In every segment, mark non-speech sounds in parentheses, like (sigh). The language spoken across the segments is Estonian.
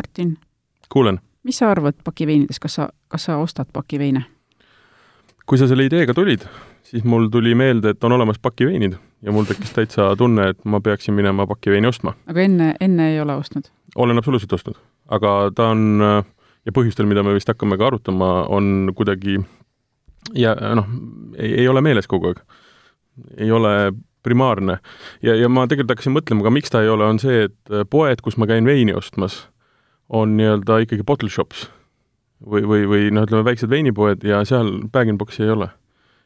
Martin, kuulen, mis sa arvad pakiveinidest, kas sa, kas sa ostad pakiveine? kui sa selle ideega tulid, siis mul tuli meelde, et on olemas pakiveinid ja mul tekkis täitsa tunne, et ma peaksin minema pakiveini ostma. aga enne, enne ei ole ostnud? olen absoluutselt ostnud, aga ta on ja põhjustel, mida me vist hakkame ka arutama, on kuidagi ja noh, ei, ei ole meeles kogu aeg. ei ole primaarne. ja, ja ma tegelikult hakkasin mõtlema ka, miks ta ei ole, on see, et poed, kus ma käin veini ostmas, on nii-öelda ikkagi bottle shops. Või, või, või noh, ütleme väiksed veinipoed ja seal bag-in-box'i ei ole.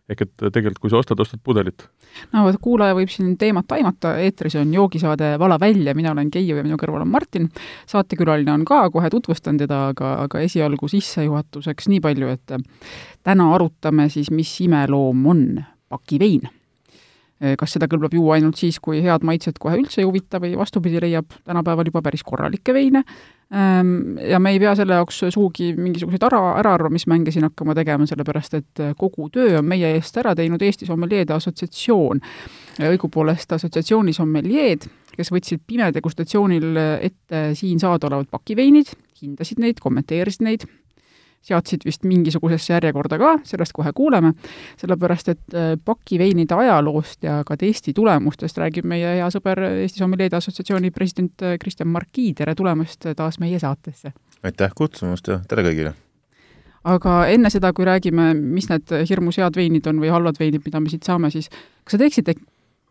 Ehk et tegelikult, kui sa ostad, ostad pudelit. no kuulaja võib siin teemat aimata, eetris on joogisaade Vala välja, mina olen Keiu ja minu kõrval on Martin. saatekülaline on ka, kohe tutvustan teda, aga, aga esialgu sissejuhatuseks nii palju, et täna arutame siis, mis imeloom on pakivein kas seda kõlbab juua ainult siis, kui head maitset kohe üldse ei huvita või vastupidi, leiab tänapäeval juba päris korralikke veine. Ehm, ja me ei pea selle jaoks sugugi mingisuguseid ära, äraarvamismänge siin hakkama tegema, sellepärast et kogu töö on meie eest ära teinud Eesti Sommeljeede Assotsiatsioon. õigupoolest assotsiatsiooni sommeljeed, kes võtsid pimedegustatsioonil ette siin saadaolevad pakiveinid, hindasid neid, kommenteerisid neid seadsid vist mingisugusesse järjekorda ka, sellest kohe kuuleme, sellepärast et äh, pakiveinide ajaloost ja ka testi tulemustest räägib meie hea sõber Eesti Sommeljeede Assotsiatsiooni president äh, Kristjan Marki, tere tulemast taas meie saatesse! aitäh kutsumast ja tere kõigile! aga enne seda, kui räägime, mis need hirmus head veinid on või halvad veinid, mida me siit saame, siis kas sa teeksid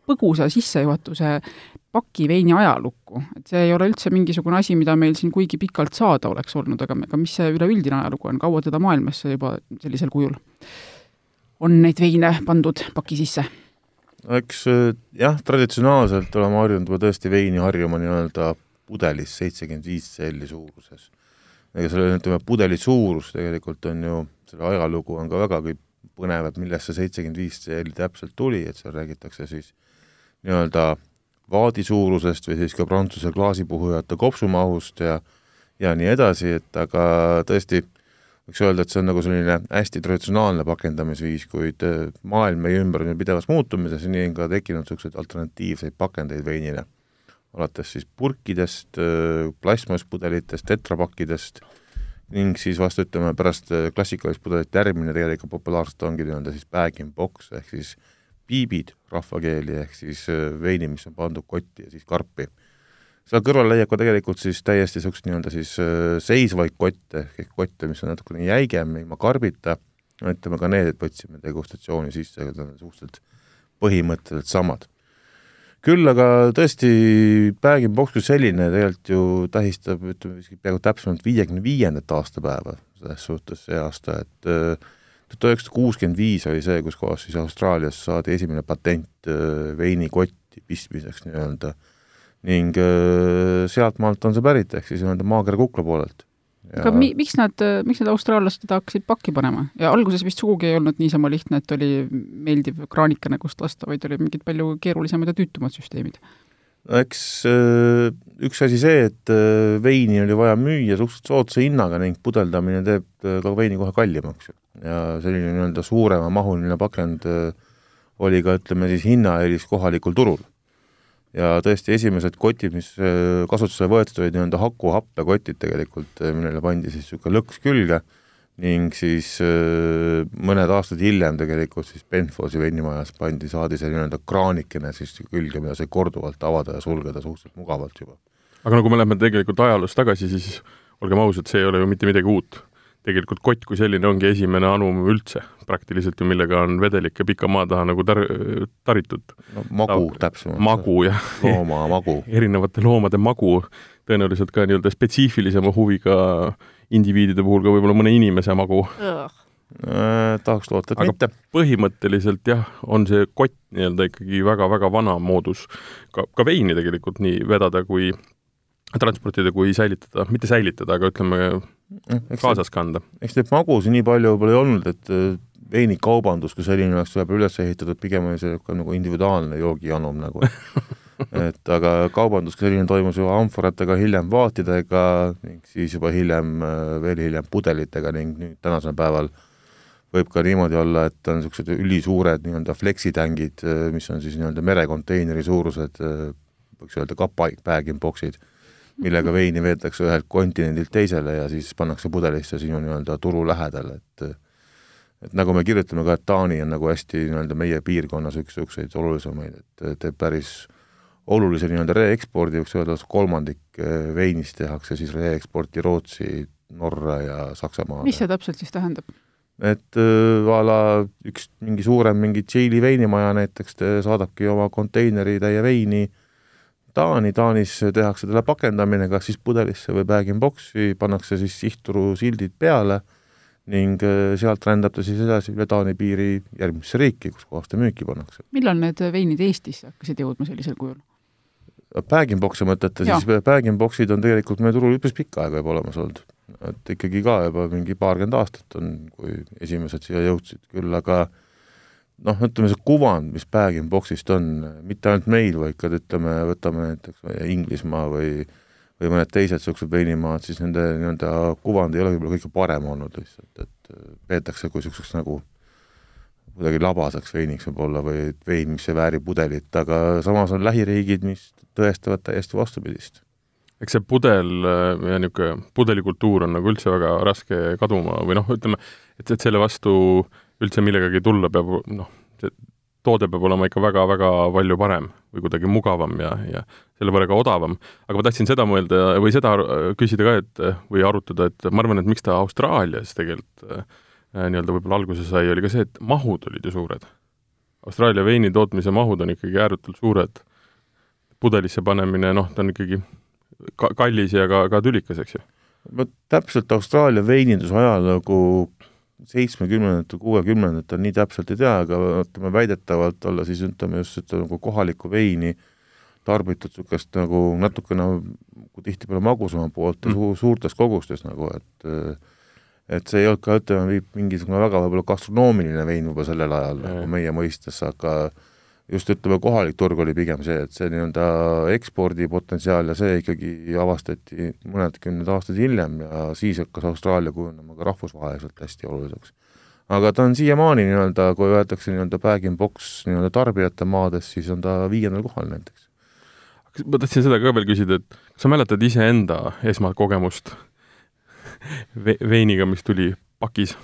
põgusa sissejuhatuse pakiveini ajalukku, et see ei ole üldse mingisugune asi, mida meil siin kuigi pikalt saada oleks olnud, aga, aga mis see üleüldine ajalugu on, kaua teda maailmasse juba sellisel kujul on neid veine pandud paki sisse? no eks jah, traditsionaalselt oleme harjunud juba tõesti veini harjuma nii-öelda pudelis seitsekümmend viis selli suuruses. ega selle, ütleme, pudeli suurus tegelikult on ju, selle ajalugu on ka vägagi põnev, et millest see seitsekümmend viis selli täpselt tuli, et seal räägitakse siis nii-öelda vaadi suurusest või siis ka Prantsuse klaasipuhujate kopsumahust ja ja nii edasi, et aga tõesti, võiks öelda, et see on nagu selline hästi traditsionaalne pakendamisviis, kuid äh, maailm meie ümber on ju pidevas muutumises ja nii on ka tekkinud niisuguseid alternatiivseid pakendeid veinile. alates siis purkidest, äh, plastmasspudelitest, tetrapakkidest ning siis vastu ütleme, pärast äh, klassikalist pudelite järgmine tegelikult populaarselt ongi nii-öelda siis bag-in-box ehk siis piibid rahvakeeli, ehk siis äh, veini, mis on pandud kotti ja siis karpi. seal kõrval leiab ka tegelikult siis täiesti niisugust nii-öelda siis äh, seisvaid kotte, ehk kotte, mis on natukene jäigem, ilma karbita, ütleme ka need võtsime degustatsiooni sisse, aga need on suhteliselt põhimõtteliselt samad. küll aga tõesti, bag-in-box kui selline tegelikult ju tähistab, ütleme, peaaegu täpsemalt viiekümne viiendat aastapäeva selles suhtes see aasta, et äh, tuhat üheksasada kuuskümmend viis oli see, kus kohas siis Austraalias saadi esimene patent äh, veinikotti pistmiseks nii-öelda ning äh, sealtmaalt on see pärit, ehk siis nii-öelda maakera kukla poolelt. aga mi-, miks nad, miks need austraallased teda hakkasid pakki panema? ja alguses vist sugugi ei olnud niisama lihtne, et oli meeldiv kraanikene, kust lasta, vaid olid mingid palju keerulisemad ja tüütumad süsteemid no eks äh, üks asi see, et äh, veini oli vaja müüa suhteliselt soodsa hinnaga ning pudeldamine teeb äh, ka veini kohe kallimaks ju. Ja selline nii-öelda suuremamahuline pakend oli ka, ütleme siis, hinnaeelis kohalikul turul. ja tõesti, esimesed kotid, mis kasutusele võetud, olid nii-öelda hakuhappekotid tegelikult, millele pandi siis niisugune lõks külge ning siis äh, mõned aastad hiljem tegelikult siis Benfosi vennimajas pandi, saadi see nii-öelda kraanikene siis külge, mida sai korduvalt avada ja sulgeda suhteliselt mugavalt juba. aga no kui me läheme tegelikult ajaloos tagasi, siis olgem ausad, see ei ole ju mitte midagi uut. Tegelikult kott kui selline ongi esimene anum üldse praktiliselt ju, millega on vedelik ja pika maa taha nagu tar-, taritud. no magu täpsemalt. magu, jah. looma magu (laughs) erinevate loomade magu, tõenäoliselt ka nii-öelda spetsiifilisema huviga indiviidide puhul ka võib-olla mõne inimese magu äh,. tahaks loota, et aga mitte. põhimõtteliselt jah, on see kott nii-öelda ikkagi väga-väga vana moodus ka, ka veini tegelikult nii vedada kui transportida kui säilitada, mitte säilitada, aga ütleme, kaasas kanda. eks neid magusid nii palju võib-olla ei olnud, et äh, veinikaubandus kui selline oleks võib-olla üles ehitatud, pigem oli see ka nagu individuaalne joogijanum nagu (laughs) et aga kaubandus kui selline toimus ju amforatega, hiljem vaatidega ning siis juba hiljem, äh, veel hiljem pudelitega ning nüüd tänasel päeval võib ka niimoodi olla, et on niisugused ülisuured nii-öelda fleksitängid, äh, mis on siis nii-öelda merekonteineri suurused, võiks öelda kapa bag-in-box'id, millega veini veetakse ühelt kontinendilt teisele ja siis pannakse pudelisse sinu nii-öelda turu lähedale, et et nagu me kirjutame ka, et Taani on nagu hästi nii-öelda meie piirkonnas üks niisuguseid olulisemaid, et teeb päris olulise nii-öelda reekspordi, võiks öelda, kolmandik eh, veinist tehakse siis reeksporti Rootsi, Norra ja Saksamaale. mis see täpselt siis tähendab? et äh, a la üks mingi suurem mingi Tšiili veinimaja näiteks saadabki oma konteineri täie veini Taani, Taanis tehakse talle pakendamine kas siis pudelisse või bag-in-box'i, pannakse siis sihtturu sildid peale ning äh, sealt rändab ta siis edasi üle Taani piiri järgmisse riiki, kus kohas ta müüki pannakse. millal need veinid Eestisse hakkasid jõudma sellisel kujul? Bag-in-box'e mõtlete, siis bag-in-box'id on tegelikult meie turul üpris pikka aega juba olemas olnud. et ikkagi ka juba mingi paarkümmend aastat on, kui esimesed siia jõudsid küll, aga noh, ütleme see kuvand, mis bag-in-box'ist on, mitte ainult meil, vaid ka ütleme, võtame näiteks Inglismaa või või mõned teised niisugused veinimaad, siis nende nii-öelda kuvand ei ole võib-olla kõige parem olnud lihtsalt, et peetakse kui niisuguseks nagu kuidagi labaseks veiniks võib-olla või vein, mis ei vääri pudelit, aga samas on lähiriigid, mis tõestavad täiesti vastupidist. eks see pudel ja niisugune pudelikultuur on nagu üldse väga raske kaduma või noh, ütleme, et, et selle vastu üldse millegagi tulla peab, noh, see toode peab olema ikka väga-väga palju parem või kuidagi mugavam ja, ja selle võrra ka odavam. aga ma tahtsin seda mõelda või seda küsida ka, et või arutada, et ma arvan, et miks ta Austraalias tegelikult äh, nii-öelda võib-olla alguse sai, oli ka see, et mahud olid ju suured. Austraalia veini tootmise mahud on ikkagi ääretult suured pudelisse panemine, noh, ta on ikkagi ka kallis ja ka, ka tülikas, eks ju. no täpselt Austraalia veininduse ajalugu seitsmekümnendatel, kuuekümnendatel nii täpselt ei tea, aga ütleme väidetavalt olla siis ütleme just ütleme nagu kohalikku veini tarbitud niisugust nagu natukene nagu tihtipeale magusama poolt ja mm. su suurtes kogustes nagu, et et see ei olnud ka, ütleme, mingisugune väga võib-olla gastronoomiline vein juba sellel ajal nagu meie mõistes, aga just ütleme, kohalik turg oli pigem see, et see nii-öelda ekspordipotentsiaal ja see ikkagi avastati mõned kümned aastad hiljem ja siis hakkas Austraalia kujunema ka rahvusvaheliselt hästi oluliseks. aga ta on siiamaani nii-öelda, kui öeldakse nii-öelda bag-in-box nii-öelda tarbijate maades, siis on ta viiendal kohal näiteks. ma tahtsin seda ka veel küsida, et kas sa mäletad iseenda esmakogemust (laughs) ve veiniga, mis tuli pakis?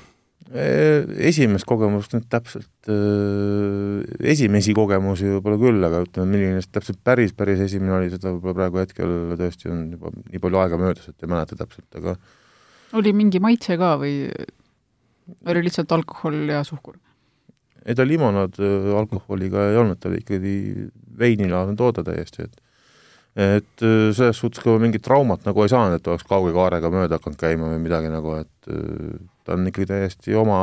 Esimest kogemust nüüd täpselt äh,, esimesi kogemusi võib-olla küll, aga ütleme, milline see täpselt päris, päris esimene oli, seda võib-olla praegu hetkel tõesti on juba nii palju aega möödas, et ei mäleta täpselt, aga oli mingi maitse ka või oli lihtsalt alkohol ja suhkur? ei ta limonaad alkoholiga ei olnud, ta oli ikkagi veinilaadne toode täiesti, et et selles suhtes ka mingit traumat nagu ei saanud, et oleks kauge kaarega mööda hakanud käima või midagi nagu, et ta on ikkagi täiesti oma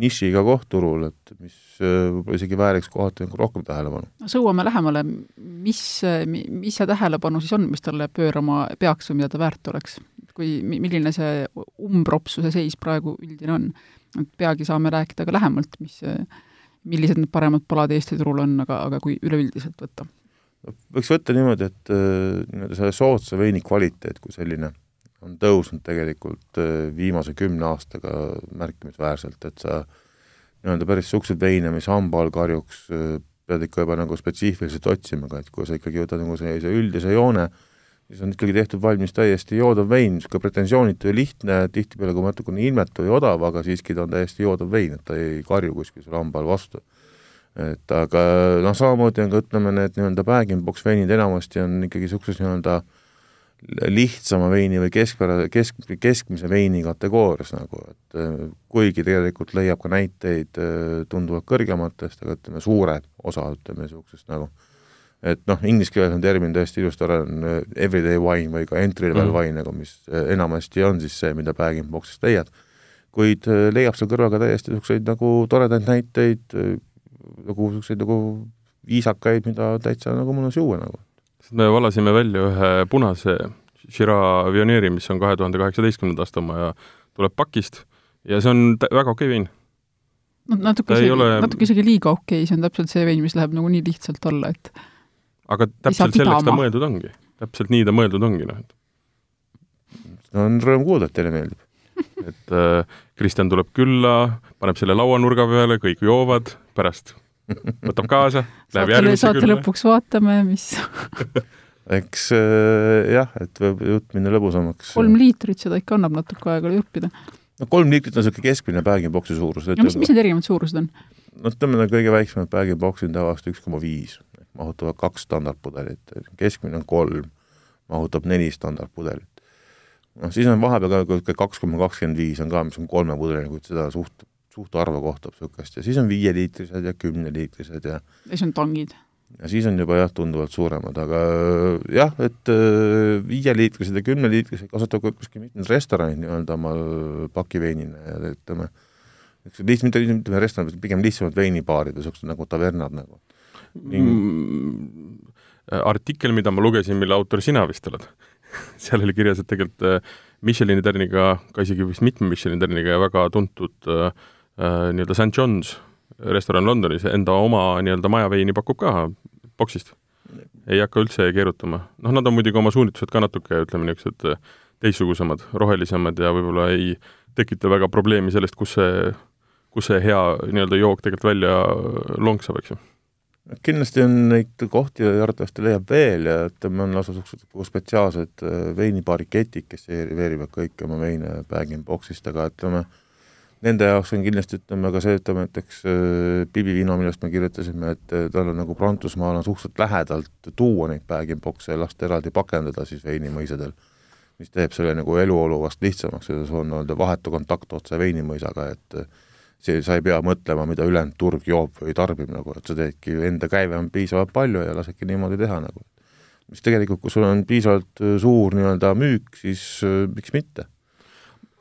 nišiga koht turul, et mis äh, võib-olla isegi vääriks kohati nagu rohkem tähelepanu. sõuame lähemale, mis, mis see tähelepanu siis on, mis talle pöörama peaks või mida ta väärt oleks? kui, milline see umbropsuse seis praegu üldine on? et peagi saame rääkida ka lähemalt, mis, millised need paremad palad Eesti turul on, aga, aga kui üleüldiselt võtta? võiks võtta niimoodi, et äh, nii-öelda selle soodsa veini kvaliteet kui selline on tõusnud tegelikult äh, viimase kümne aastaga märkimisväärselt, et sa nii-öelda päris niisuguseid veine, mis hamba all karjuks, äh, pead ikka juba nagu spetsiifiliselt otsima, aga et kui sa ikkagi võtad nagu sellise üldise joone, siis on ikkagi tehtud valmis täiesti joodav vein, niisugune pretensioonitu ja lihtne, tihtipeale kui natukene ilmetu ja odav, aga siiski ta on täiesti joodav vein, et ta ei karju kuskil selle hamba all vastu. et aga noh, samamoodi on ka ütleme, need nii-öelda bag-in-box veinid enamasti on ikkagi niisuguses nii-öelda äh, lihtsama veini või keskpära, kesk, keskmise veini kategoorias nagu, et äh, kuigi tegelikult leiab ka näiteid äh, tunduvalt kõrgematest, aga ütleme, suure osa, ütleme niisugusest nagu, et noh, inglise keeles on termin tõesti ilusti ära, on äh, everyday wine või ka entry level mm. wine nagu, mis enamasti on siis see, mida bag-in-box'ist leiad, kuid leiab seal kõrval ka täiesti niisuguseid nagu toredaid näiteid, nagu niisuguseid nagu viisakaid, mida täitsa nagu mõnus juua nagu me valasime välja ühe punase Shiraz Vionieri, mis on kahe tuhande kaheksateistkümnenda aasta oma ja tuleb pakist ja see on väga okei vein. no natuke isegi ole..., natuke isegi liiga okei, see on täpselt see vein, mis läheb nagu nii lihtsalt alla, et aga täpselt selleks ta mõeldud ongi. täpselt nii ta mõeldud ongi, noh, et no on rõõm kuulda, et teile meeldib (laughs) et äh, Kristjan tuleb külla, paneb selle lauanurga peale, kõik joovad, pärast võtab kaasa, läheb järgmisse saate lõpuks vaatame, mis (laughs) eks äh, jah, et võib jutt minna lõbusamaks. kolm liitrit, seda ikka annab natuke aega jõppida. no kolm liitrit on niisugune keskmine bag-in-box'i suurus. no mis, mis need erinevad suurused on? no ütleme, kõige väiksemad bag-in-box'id on tavaliselt üks koma viis, mahutavad kaks standardpudelit, keskmine on kolm, mahutab neli standardpudelit. noh, siis on vahepeal ka kaks koma kakskümmend viis on ka, mis on kolme pudeliga, kuid seda suht, suhtarvu kohtab niisugust ja siis on viieliitrised ja kümneliitrised ja ja siis on tangid. Ja siis on juba jah, tunduvalt suuremad, aga jah, et äh, viieliitrised ja kümneliitrised kasutavad kuskil mitmed restoranid nii-öelda omal pakiveinina ja ütleme, niisugused lihtsalt, mitte ütleme restoranid, pigem lihtsamad veinibaarid ja niisugused nagu tavernad nagu. Ning... Mm, artikkel, mida ma lugesin, mille autor sina vist oled (laughs) seal oli kirjas, et tegelikult äh, Michelini tärniga, ka isegi vist mitme Michelini tärniga ja väga tuntud äh, äh nii-öelda St John's restoran Londonis enda oma nii-öelda majaveini pakub ka boksist. ei hakka üldse keerutama. noh, nad on muidugi oma suunitused ka natuke, ütleme, niisugused teistsugusemad, rohelisemad ja võib-olla ei tekita väga probleemi sellest, kus see, kus see hea nii-öelda jook tegelikult välja lonksab, eks ju kindlasti on neid kohti arvatavasti leiab veel ja ütleme, on lausa niisugused spetsiaalsed veinibaariketid, kes serveerivad kõiki oma veine bag-in-box'ist, aga ütleme, nende jaoks on kindlasti ütleme ka see, ütleme näiteks äh, Bibi Vino, millest me kirjutasime, et äh, tal on nagu Prantsusmaal on suhteliselt lähedalt tuua neid bag-in-box'e ja lasta eraldi pakendada siis veinimõisadel, mis teeb selle nagu eluolu vast lihtsamaks, see on nii-öelda vahetu kontakt otse veinimõisaga, et äh, see, sa ei pea mõtlema, mida ülejäänud turg joob või tarbib nagu, et sa teedki, enda käive on piisavalt palju ja lasedki niimoodi teha nagu. mis tegelikult, kui sul on piisavalt suur nii-öelda müük, siis miks mitte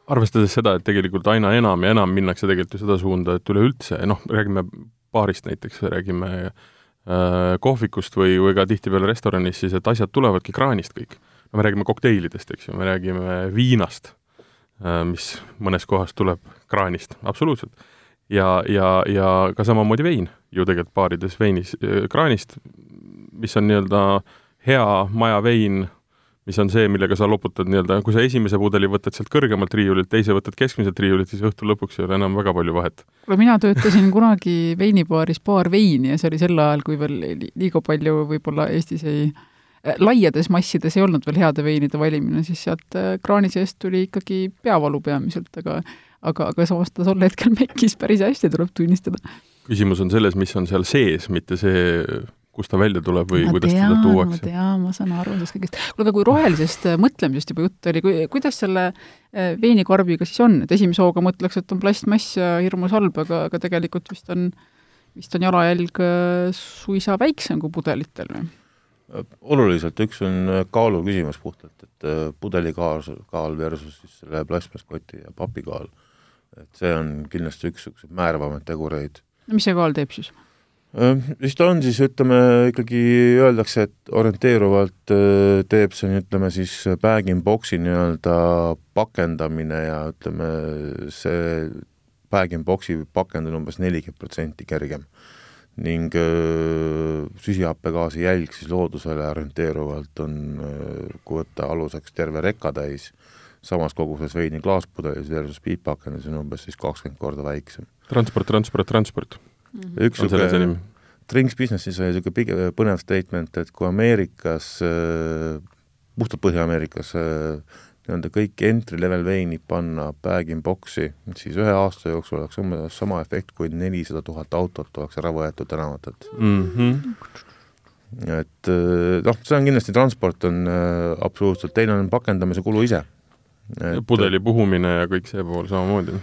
arvestades seda, et tegelikult aina enam ja enam minnakse tegelikult ju seda suunda, et üleüldse, noh, räägime baarist näiteks, räägime äh, kohvikust või, või ka tihtipeale restoranis, siis et asjad tulevadki kraanist kõik. no me räägime kokteilidest, eks ju, me räägime viinast äh,, mis mõnes kohas tuleb kraanist, absoluutselt. ja, ja, ja ka samamoodi vein ju tegelikult baarides veinis äh, kraanist, mis on nii-öelda hea majavein mis on see, millega sa loputad nii-öelda, kui sa esimese pudeli võtad sealt kõrgemalt riiulilt, teise võtad keskmiselt riiulilt, siis õhtu lõpuks ei ole enam väga palju vahet. kuule, mina töötasin kunagi veinibaaris Baar Veini ja see oli sel ajal, kui veel liiga palju võib-olla Eestis ei äh, laiades massides ei olnud veel heade veinide valimine, siis sealt äh, kraani seest tuli ikkagi peavalu peamiselt, aga aga, aga samas ta tol hetkel (laughs) mekkis päris hästi, tuleb tunnistada. küsimus on selles, mis on seal sees, mitte see kust ta välja tuleb või ma kuidas tean, teda tuuakse? ma tean, ma saan aru sellest kõigest. kuule, aga kui rohelisest äh, mõtlemisest juba juttu oli, kui, kuidas selle äh, veinikarbiga siis on, et esimese hooga mõtleks, et on plastmass ja hirmus halb, aga, aga tegelikult vist on, vist on jalajälg äh, suisa väiksem kui pudelitel või? oluliselt, üks on kaalu küsimus puhtalt, et pudeli kaal, kaal versus siis selle plastmasskoti ja papi kaal. et see on kindlasti üks niisuguseid määravamaid tegureid. no mis see kaal teeb siis? Mis ta on siis, ütleme ikkagi öeldakse, et orienteeruvalt teeb see, ütleme siis bag-in-box'i nii-öelda pakendamine ja ütleme, see bag-in-box'i pakend on umbes nelikümmend protsenti kergem. ning süsihappegaasi jälg siis loodusele orienteeruvalt on, kui võtta aluseks terve rekatäis, samas koguses veini klaaspudelis versus piippakendis on umbes siis kakskümmend korda väiksem. transport, transport, transport mm. -hmm. üks niisugune Drinks Businessis oli niisugune pigem põnev statement, et kui Ameerikas, äh, puhtalt Põhja-Ameerikas äh, nii-öelda kõik entry-level veinid panna bag-in-box'i, siis ühe aasta jooksul oleks umbes sama efekt, kui nelisada tuhat autot oleks ära võetud tänavatelt mm. -hmm. et äh, noh, see on kindlasti, transport on äh, absoluutselt, teine on pakendamise kulu ise. pudeli puhumine ja kõik see pool samamoodi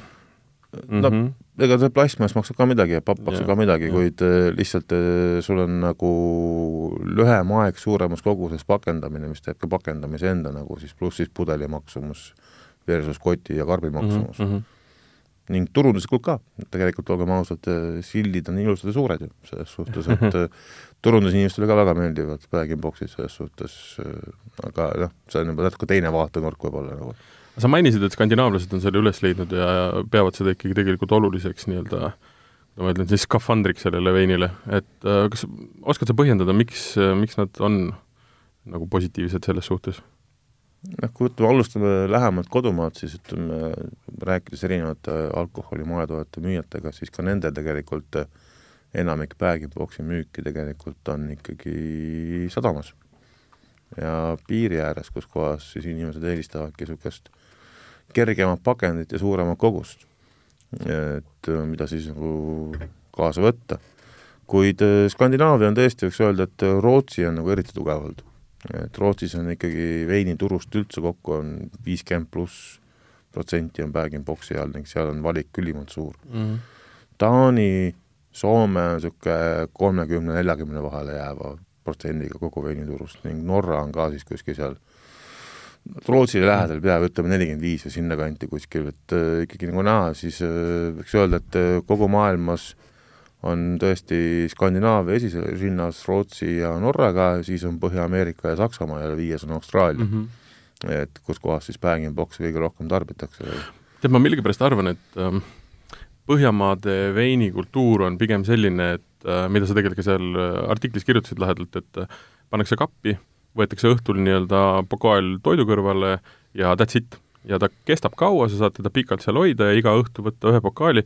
no mm -hmm. ega see plastmass maksab ka midagi ja papp maksab ka midagi kuid äh, lihtsalt äh, sul on nagu lühem aeg suuremas koguses pakendamine, mis teeb ka pakendamise enda nagu siis, pluss siis pudeli maksumus versus koti ja karbi maksumus. mm. -hmm ning turunduslikult ka, tegelikult olgem ausad, äh, sildid on ilusad ja suured ju selles suhtes, et (laughs) turundusinimestele ka väga meeldivad bag-in-box'id selles suhtes, aga noh, see on juba natuke teine vaatenurk võib-olla nagu sa mainisid, et skandinaavlased on selle üles leidnud ja peavad seda ikkagi tegelikult oluliseks nii-öelda ma ütlen siis skafandriks sellele veinile, et äh, kas oskad sa põhjendada, miks, miks nad on nagu positiivsed selles suhtes? noh, kui võtame, alustame lähemalt kodumaalt, siis ütleme, rääkides erinevate alkoholi moetoodete müüjatega, siis ka nende tegelikult enamik bag-in-box'i müüki tegelikult on ikkagi sadamas ja piiri ääres, kus kohas siis inimesed eelistavadki niisugust kergemat pakendit ja suuremat kogust, et mida siis nagu kaasa võtta. kuid Skandinaavia on tõesti, võiks öelda, et Rootsi on nagu eriti tugevalt. et Rootsis on ikkagi veiniturust üldse kokku on viiskümmend pluss protsenti on bag-in-box'i all ning seal on valik ülimalt suur mm. -hmm. Taani, Soome on niisugune kolmekümne, neljakümne vahele jääva protsendiga kogu veiniturust ning Norra on ka siis kuskil seal Rootsile lähedal peaaegu ütleme nelikümmend viis või sinnakanti kuskil, et äh, ikkagi nagu näha, siis äh, võiks öelda, et äh, kogu maailmas on tõesti Skandinaavia esirinnas Rootsi ja Norraga, siis on Põhja-Ameerika ja Saksamaa ja viies on Austraalia mm. -hmm et kus kohas siis bag-in-box'i kõige rohkem tarbitakse. tead, ma millegipärast arvan, et ähm, Põhjamaade veinikultuur on pigem selline, et äh, mida sa tegelikult ka seal äh, artiklis kirjutasid lahedalt, et äh, pannakse kappi, võetakse õhtul nii-öelda pokaal toidu kõrvale ja that's it. ja ta kestab kaua, sa saad teda pikalt seal hoida ja iga õhtu võtta ühe pokaali,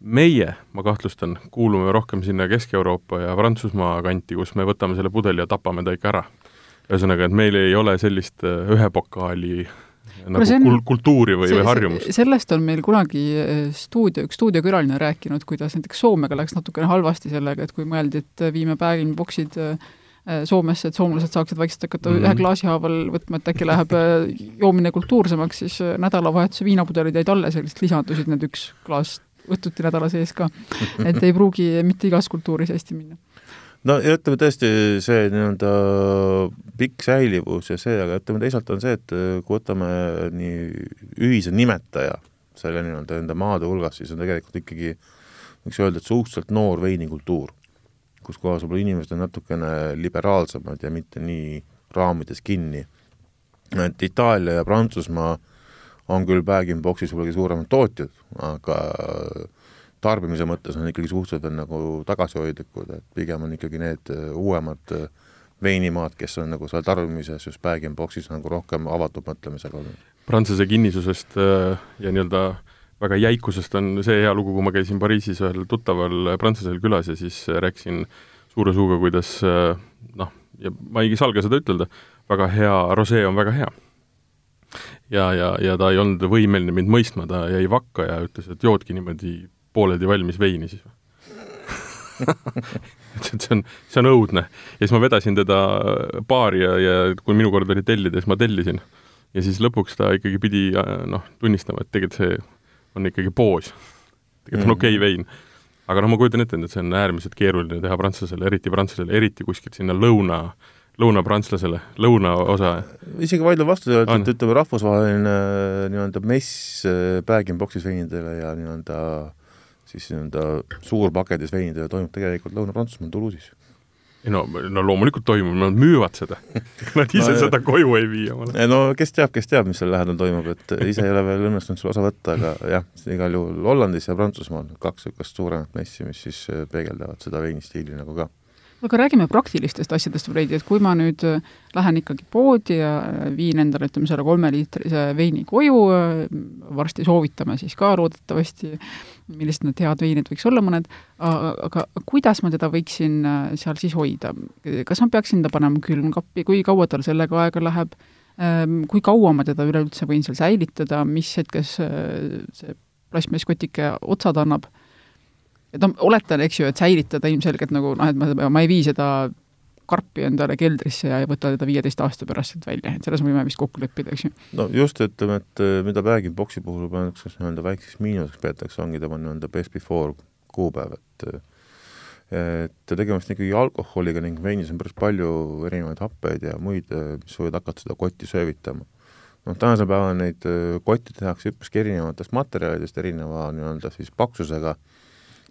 meie, ma kahtlustan, kuulume rohkem sinna Kesk-Euroopa ja Prantsusmaa kanti, kus me võtame selle pudeli ja tapame ta ikka ära ühesõnaga, et meil ei ole sellist äh, ühe pokaali nagu on, kul-, kultuuri või, või harjumust. sellest on meil kunagi äh, stuudio, üks stuudiokülaline rääkinud, kuidas näiteks Soomega läks natukene halvasti sellega, et kui mõeldi, et viime bag-in-box'id äh, Soomesse, et soomlased saaksid vaikselt hakata mm -hmm. ühe klaasi haaval võtma, et äkki läheb joomine kultuursemaks, siis nädalavahetuse viinapudelid jäid alles ja lihtsalt lisandusid need üks klaas õhtuti nädala sees ka. (laughs) et ei pruugi mitte igas kultuuris hästi minna no ja ütleme tõesti, see nii-öelda pikk säilivus ja see, aga ütleme teisalt on see, et äh, kui võtame nii ühise nimetaja selle nii-öelda enda maade hulgas, siis on tegelikult ikkagi võiks öelda, et suhteliselt noor veinikultuur, kus kohas võib-olla inimesed on natukene liberaalsemad ja mitte nii raamides kinni. et Itaalia ja Prantsusmaa on küll bag-in-box'is võib-olla suuremad tootjad, aga tarbimise mõttes on ikkagi suhteliselt veel nagu tagasihoidlikud, et pigem on ikkagi need äh, uuemad äh, veinimaad, kes on nagu seal tarbimises just bag-in-box'is nagu rohkem avatud mõtlemisega olnud. Prantsuse kinnisusest äh, ja nii-öelda väga jäikusest on see hea lugu, kui ma käisin Pariisis ühel tuttaval prantslasel külas ja siis rääkisin suure suuga, kuidas noh, ja ma ei salga seda ütelda, väga hea rosee on väga hea. ja, ja, ja ta ei olnud võimeline mind mõistma, ta jäi vakka ja ütles, et joodki niimoodi pooleldi valmis veini siis või (laughs) ütles, et see on, see on õudne. ja siis ma vedasin teda baari ja, ja kui minu kord oli tellida, siis ma tellisin. ja siis lõpuks ta ikkagi pidi noh, tunnistama, et tegelikult see on ikkagi poos. tegelikult on mm. okei okay vein. aga noh, ma kujutan ette, et see on äärmiselt keeruline teha prantslasele, eriti prantslasele, eriti kuskilt sinna lõuna lõunaprantlasele, lõunaosa. isegi vaidlen vastu sellele, et ütleme, rahvusvaheline nii-öelda mess bag-in-box'is veinidele ja nii-öelda äh, siis nii-öelda suurpaketis veinidele toimub tegelikult Lõuna-Prantsusmaal Toulouse'is. Ei no, no loomulikult toimub, nad müüvad seda. (laughs) Nad ise no, seda koju ei vii omale. no kes teab, kes teab, mis seal lähedal toimub, et ise ei ole veel õnnestunud seal osa võtta, aga (laughs) jah, igal juhul Hollandis ja Prantsusmaal kaks niisugust suuremat messi, mis siis peegeldavad seda veinistiili nagu ka. Aga räägime praktilistest asjadest veidi, et kui ma nüüd äh, lähen ikkagi poodi ja äh, viin endale, ütleme, selle kolmeliitrise veini koju, äh, varsti soovitame siis ka loodetavasti, millised need head veinid võiks olla mõned, aga kuidas ma teda võiksin seal siis hoida? kas ma peaksin ta panema külmkappi, kui kaua tal sellega aega läheb, ähm, kui kaua ma teda üleüldse võin seal säilitada, mis hetkes see plastmasskotike otsad annab? Et noh, oletan, eks ju, et säilitada ilmselgelt nagu noh, et ma, ma ei vii seda karpi endale keldrisse ja ei võta teda viieteist aasta pärast sealt välja, et selles me võime vist kokku leppida, eks ju. no just, ütleme, et äh, mida bag-in-box'i puhul pannakse nii-öelda väikseks miinuseks peetakse, ongi tema nii-öelda best before kuupäev, et et tegemist ikkagi alkoholiga ning veinis on päris palju erinevaid happeid ja muid, äh, mis võivad hakata seda kotti söövitama. noh, tänasel päeval neid äh, kotte tehakse üpriski erinevatest materjalidest, erineva nii-öelda siis paksusega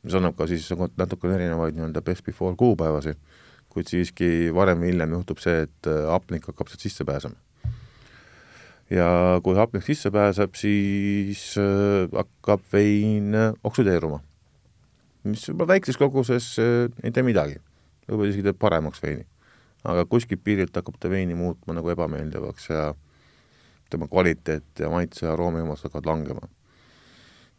mis annab ka siis natukene erinevaid nii-öelda best before kuupäevasid, kuid siiski varem või hiljem juhtub see, et äh, hapnik hakkab sealt sisse pääsema. ja kui hapnik sisse pääseb, siis äh, hakkab vein äh, oksüdeeruma, mis juba väikses koguses ei tee midagi, võib-olla isegi teeb paremaks veini. aga kuskilt piirilt hakkab ta veini muutma nagu ebameeldivaks ja tema kvaliteet ja maitse ja aroomihumus hakkavad langema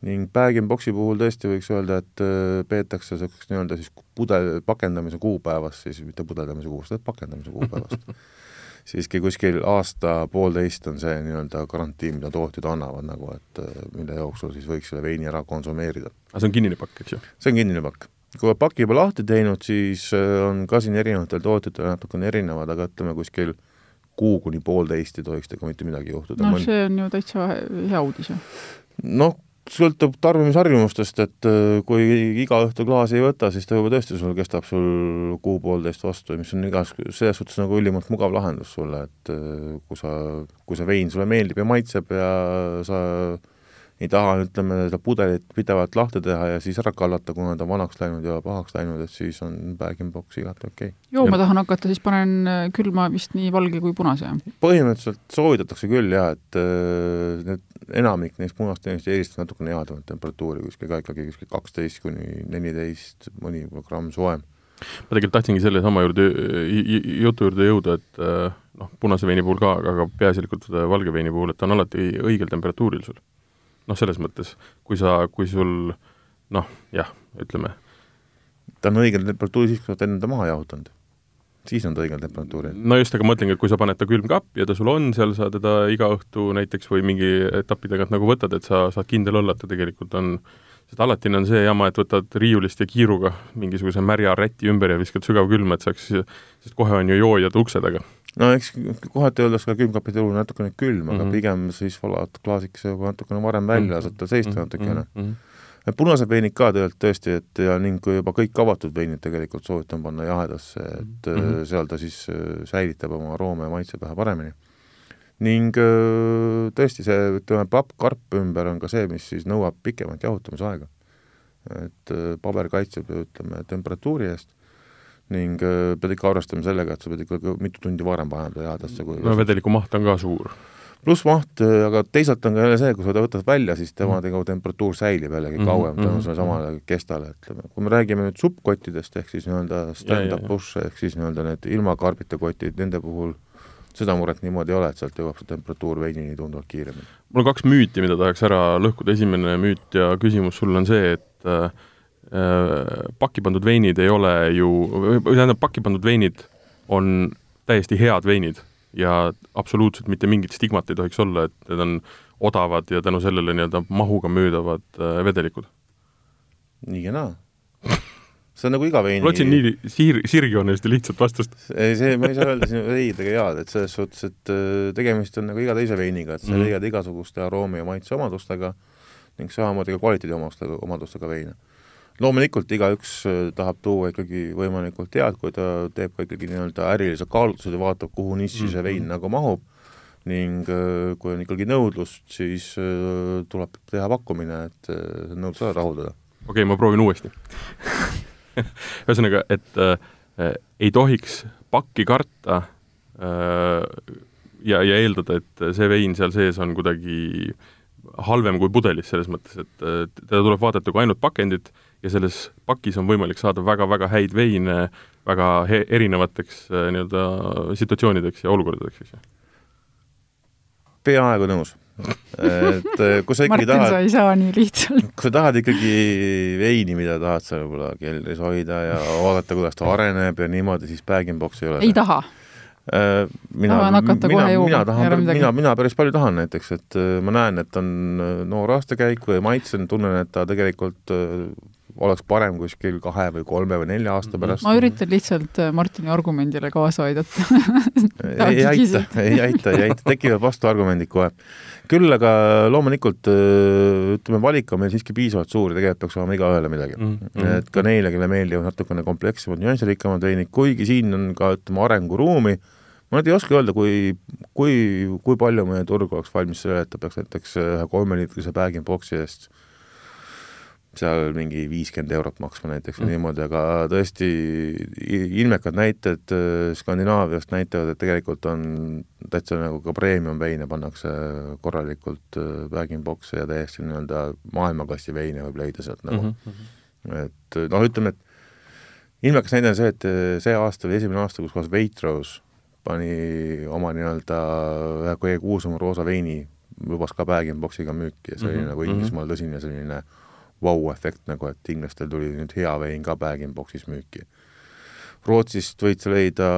ning bag-in-box'i puhul tõesti võiks öelda, et äh, peetakse niisugust nii-öelda siis pudel, pakendamise kuupäevast siis, mitte pudeldamise kuupäevast, vaid pakendamise kuupäevast (laughs) siiski kuskil aasta-poolteist on see nii-öelda garantii, mida tootjad annavad nagu, et mille jooksul siis võiks selle veini ära konsumeerida. aga see on kinnine pakk, eks ju? see on kinnine pakk. kui oled paki juba lahti teinud, siis on ka siin erinevatel tootjatel natukene erinevad, aga ütleme kuskil kuu kuni poolteist ei tohiks temaga mitte midagi juhtuda. noh, see on ju täitsa hea uudis ju. noh, sõltub tarbimisharjumustest, et äh, kui iga õhtu klaasi ei võta, siis ta juba tõesti sul kestab sul kuu-poolteist vastu, mis on igas, selles suhtes nagu ülimalt mugav lahendus sulle, et äh, kui sa, kui see vein sulle meeldib ja maitseb ja sa ei taha, ütleme, seda pudelit pidevalt lahti teha ja siis ära kallata, kuna ta on vanaks läinud ja pahaks läinud, et siis on bag-in-box igati okei okay.. jooma tahan hakata, siis panen äh, külma vist nii valge kui punase? põhimõtteliselt soovitatakse küll jah, et need, enamik neist punast teenust eelistab natukene jahedamat temperatuuri, kuskil ka ikkagi kuskil kaksteist kuni neliteist, mõni gramm soojem ma tegelikult tahtsingi selle sama juurde, jutu juurde jõuda, et äh, noh, punase veini puhul ka, aga peaasjalikult valge veini puhul, et ta on alati õigel temperatuuril sul noh, selles mõttes, kui sa, kui sul noh, jah, ütleme. ta on õigel temperatuuril siis, kui sa oled enne ta maha jahutanud. Siis on ta õigel temperatuuril. no just, aga ma mõtlengi, et kui sa paned ta külmkappi ja ta sul on seal, sa teda iga õhtu näiteks või mingi etapi tagant nagu võtad, et sa saad kindel olla, et ta tegelikult on sest alatine on see jama, et võtad riiulist ja kiiruga mingisuguse märja räti ümber ja viskad sügavkülma, et saaks, sest kohe on ju joojad ukse taga no eks kohati öeldakse ka külmkapi turul natukene külm mm, -hmm. aga mhm. pigem siis valad klaasikese juba natukene varem välja mm, -hmm. lased ta seista -hmm. natukene mm. -hmm. Punased veinid ka tegelikult tõesti, et ja ning kui juba kõik avatud veinid tegelikult soovitan panna jahedasse, et mm -hmm. seal ta siis äh, säilitab oma aroome ja maitse vähe paremini. ning äh, tõesti, see, ütleme, pappkarp ümber on ka see, mis siis nõuab pikemat jahutamisaega. et paber kaitseb, ütleme, temperatuuri eest ning pead ikka arvestama sellega, et sa pead ikka mitu tundi varem panema jäädesse, kui no vedeliku maht on ka suur. Pluss maht, äh, aga teisalt on ka jälle see, kui sa ta võtad välja, siis tema mm. -hmm. temperatuur säilib jällegi mm -hmm. kauem tänu mm -hmm. sellele samale mhm. kestale, ütleme. kui me räägime nüüd suppkottidest, ehk siis nii-öelda stand-up push ehk siis nii-öelda need ilma karbita kotid, nende puhul seda muret niimoodi ei ole, et sealt jõuab see temperatuur veinini tunduvalt kiiremini. mul on kaks müüti, mida tahaks ära lõhkuda, esimene müüt ja küsimus sul on see, et äh, Äh, pakki pandud veinid ei ole ju, või tähendab, pakki pandud veinid on täiesti head veinid ja absoluutselt mitte mingit stigmat ei tohiks olla, et need on odavad ja tänu sellele nii-öelda mahuga müüdavad äh, vedelikud. nii ja naa. see on nagu iga veini ma otsin nii siir-, sirgjoonelist ja lihtsat vastust. ei, see, ma ei saa öelda siin õigega head, et selles suhtes, et äh, tegemist on nagu iga teise veiniga, et sa mm. leiad igasuguste aroomi ja maitse omadustega ning samamoodi ka kvaliteedi omadustega, omadustega veine loomulikult igaüks äh, tahab tuua ikkagi võimalikult head, kui ta teeb ka ikkagi nii-öelda ärilised kaalutlused ja vaatab, kuhu nissi see vein mhm. nagu mahub, ning äh, kui on ikkagi nõudlust, siis äh, tuleb teha pakkumine, et nõudlus ära rahuldada. okei okay,, ma proovin uuesti (laughs) ühesõnaga, et äh, ei tohiks pakki karta äh, ja, ja eeldada, et see vein seal sees on kuidagi halvem kui pudelis, selles mõttes, et teda tuleb vaadata kui ainult pakendit ja selles pakis on võimalik saada väga-väga häid veine väga he-, erinevateks äh, nii-öelda situatsioonideks ja olukordadeks, eks ju. peaaegu nõus. et äh, kui sa (laughs) ikkagi Martin, tahad sa ei saa nii lihtsalt. kui sa tahad ikkagi veini, mida tahad sa võib-olla keldris hoida ja vaadata, kuidas ta areneb ja niimoodi, siis bag-in-box ei ole. ei taha äh, mina, mina, mina tahan, mina, mina päris palju tahan näiteks, et ma näen, et on noor aastakäik või maitsen, tunnen, et ta tegelikult oleks parem kuskil kahe või kolme või nelja aasta mhm. pärast. ma üritan lihtsalt äh, Martini argumendile kaasa aidata (laughs) ei aita, ei aita, ei aita, tekivad vastuargumendid kohe. küll aga loomulikult äh, ütleme, valik on meil siiski piisavalt suur ja tegelikult peaks olema igaühele midagi mm. -hmm. et ka neile, kelle meeldivad natukene komplekssemad, nüansirikkamad veinid, kuigi siin on ka ütleme, arenguruumi, ma nüüd ei oska öelda, kui, kui, kui palju meie turg oleks valmis sellele, et ta peaks näiteks ühe kolmeliitrise bag-in-box'i eest äh, seal mingi viiskümmend eurot maksma näiteks või mm. niimoodi, aga tõesti ilmekad näited äh, Skandinaaviast näitavad, et tegelikult on täitsa nagu ka premium veine pannakse korralikult äh, bag-in-box'e ja täiesti nii-öelda maailmaklassi veine võib leida sealt nagu mm. -hmm. et noh, ütleme, et ilmekas näide on see, et äh, see aasta oli esimene aasta, kus kohas Waitrose pani oma nii-öelda ühe kõige kuulsama roosa veini, lubas ka bag-in-box'iga müüki ja see mm -hmm. oli nagu Inglismaal tõsine selline äh, vau-efekt nagu, et inglastel tuli nüüd hea vein ka bag-in-box'is müüki. Rootsist võid sa leida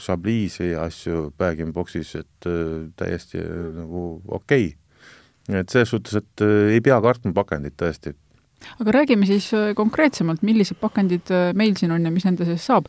Chablis'i asju bag-in-box'is, et äh, täiesti äh, nagu okei okay.. et selles suhtes, et äh, ei pea kartma pakendit tõesti. aga räägime siis konkreetsemalt, millised pakendid meil siin on ja mis nende sees saab.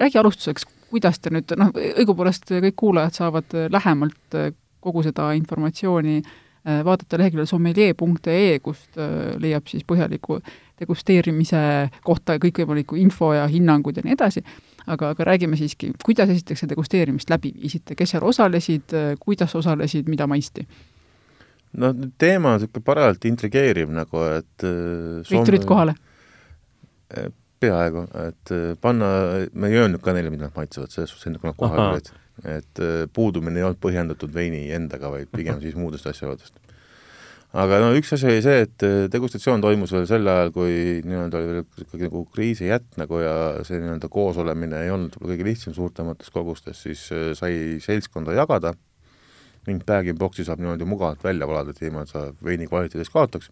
räägi alustuseks, kuidas te nüüd, noh, õigupoolest kõik kuulajad saavad lähemalt kogu seda informatsiooni vaadata leheküljel sommelier.ee, kust leiab siis põhjaliku degusteerimise kohta kõikvõimalikku info ja hinnangud ja nii edasi, aga, aga räägime siiski, kuidas esiteks seda degusteerimist läbi viisite, kes seal osalesid, kuidas osalesid, mida maisti? no teema on niisugune parajalt intrigeeriv nagu, et äh, kõik tulid kohale? Äh, peaaegu, et äh, panna, me ei öelnud ka neile, mida nad maitsevad, selles suhtes enne, kui nad kohale tulid. Et puudumine ei olnud põhjendatud veini endaga, vaid pigem siis muudest asjaoludest aga no üks asi oli see, et äh, degustatsioon toimus veel sel ajal, kui nii-öelda oli veel ikkagi nagu kriisijätt nagu ja see nii-öelda koosolemine ei olnud võib-olla kõige lihtsam suurtemates kogustes, siis äh, sai seltskonda jagada ning bag-in-box'i saab niimoodi mugavalt välja valada, et ilma, et sa veini kvaliteedis kaotaks.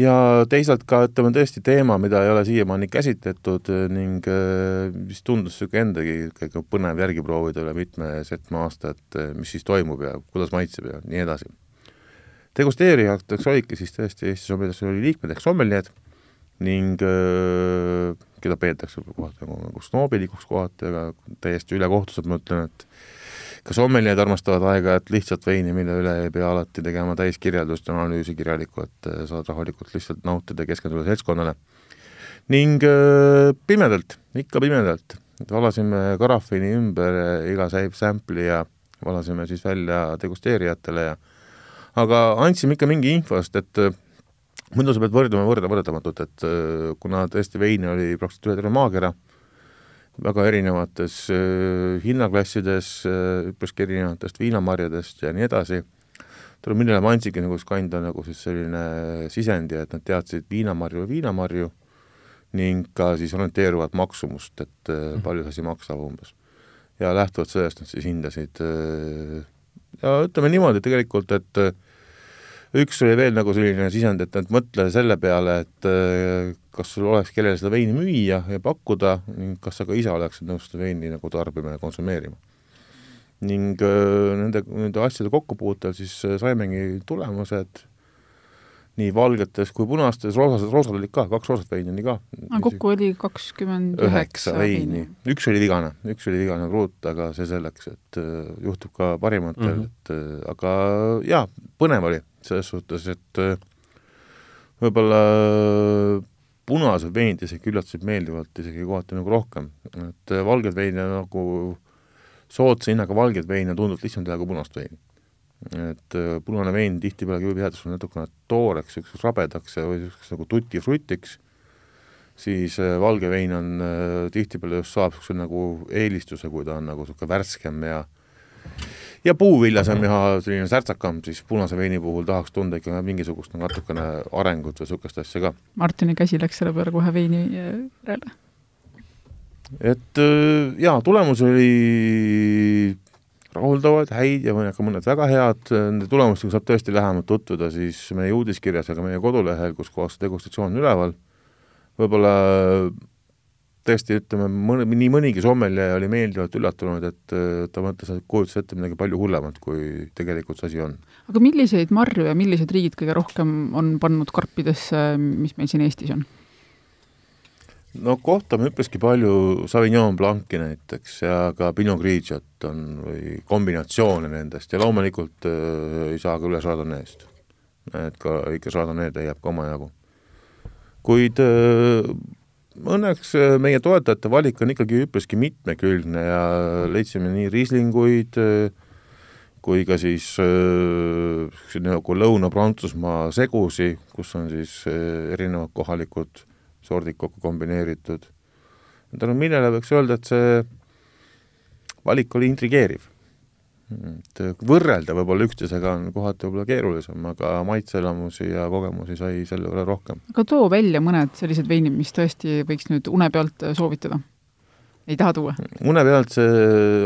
Ja teisalt ka, ütleme tõesti teema, mida ei ole siiamaani käsitletud äh, ning mis tundus niisugune endagi ikkagi põnev järgi proovida üle mitme setme aasta, et mis siis toimub ja kuidas maitseb ja nii edasi. Degusteerijateks olidki siis tõesti Eesti sommeliidesse oli liikmed ehk sommeljed ning keda peetakse kohati nagu, nagu snoobilikuks kohati, aga täiesti ülekohtuselt ma ütlen, et ka sommeljed armastavad aeg-ajalt lihtsalt veini, mille üle ei pea alati tegema täiskirjeldust ja analüüsi kirjalikku, et saad rahulikult lihtsalt nautida keskenduda seltskonnale. ning öö, pimedalt, ikka pimedalt, valasime karafiini ümber iga sample'i ja valasime siis välja degusteerijatele ja aga andsime ikka mingi info, sest et äh, muidu sa pead võrdlema võrda võrdamatut, et äh, kuna tõesti veini oli praktiliselt üle terve maakera, väga erinevates äh, hinnaklassides, üpriski erinevatest viinamarjadest ja nii edasi, tuleb millele ma andsingi nagu kanda nagu siis selline sisendi, et nad teadsid viinamarju ja viinamarju ning ka siis orienteeruvat maksumust, et mm. palju see asi maksab umbes. ja lähtuvalt sellest nad siis hindasid ja ütleme niimoodi tegelikult, et üks oli veel nagu selline sisend, et, et mõtle selle peale, et äh, kas sul oleks kellele seda veini müüa ja pakkuda ning kas sa ka ise oleksid nõus seda veini nagu tarbima ja konsumeerima. ning äh, nende, nende asjade kokkupuutel siis äh, saimegi tulemused nii valgetes kui punastes, roosad, roosad olid ka, kaks roosat veini oli ka. kokku oli kakskümmend üheksa veini. üks oli vigane, üks oli vigane pruut, aga see selleks, et uh, juhtub ka parimatel mm, -hmm. et aga jaa, põnev oli selles suhtes, et uh, võib-olla punased veinid isegi üllatasid meeldivalt isegi kohati nagu rohkem, et valged veine nagu soodsa hinnaga valgeid veine tundub lihtsam teha kui punast veini. Et äh, punane vein tihtipeale võib jääda sul natukene tooreks, niisuguseks rabedaks või niisuguseks nagu tutifrutiks, siis äh, valge vein on äh, tihtipeale just saab niisuguse nagu eelistuse, kui ta on nagu niisugune värskem ja ja puuviljasem ja selline särtsakam, siis punase veini puhul tahaks tunda ikka mingisugust natukene arengut või niisugust asja ka. Martini käsi läks selle peale kohe veini järele? et jaa, tulemus oli rahuldavad, häid ja ka mõned väga head, nende tulemustega saab tõesti lähemalt tutvuda siis meie uudiskirjas ja ka meie kodulehel, kus kohas see degustatsioon on üleval, võib-olla tõesti, ütleme, mõne, nii mõnigi sommelje oli meeldivalt üllatunud, et ta mõtles, et kujutas ette midagi palju hullemat, kui tegelikult see asi on. aga milliseid marju ja millised riigid kõige rohkem on pannud karpidesse, mis meil siin Eestis on? no kohtame üpriski palju Sauvignon Blanci näiteks ja ka Pinot Grigiot on või kombinatsioone nendest ja loomulikult äh, ei saa ka üle Chardonnay'st. et ka ikka Chardonnay leiab ka omajagu. kuid äh, õnneks äh, meie toetajate valik on ikkagi üpriski mitmekülgne ja leidsime nii Rieslinguid äh, kui ka siis äh, nagu Lõuna-Prantsusmaa segusi, kus on siis erinevad kohalikud sordid kokku kombineeritud. tänu millele võiks öelda, et see valik oli intrigeeriv. Et võrrelda võib-olla üksteisega on kohati võib-olla keerulisem, aga maitseelamusi ja kogemusi sai selle võrra rohkem. aga too välja mõned sellised veinid, mis tõesti võiks nüüd une pealt soovitada ei taha tuua? une pealt see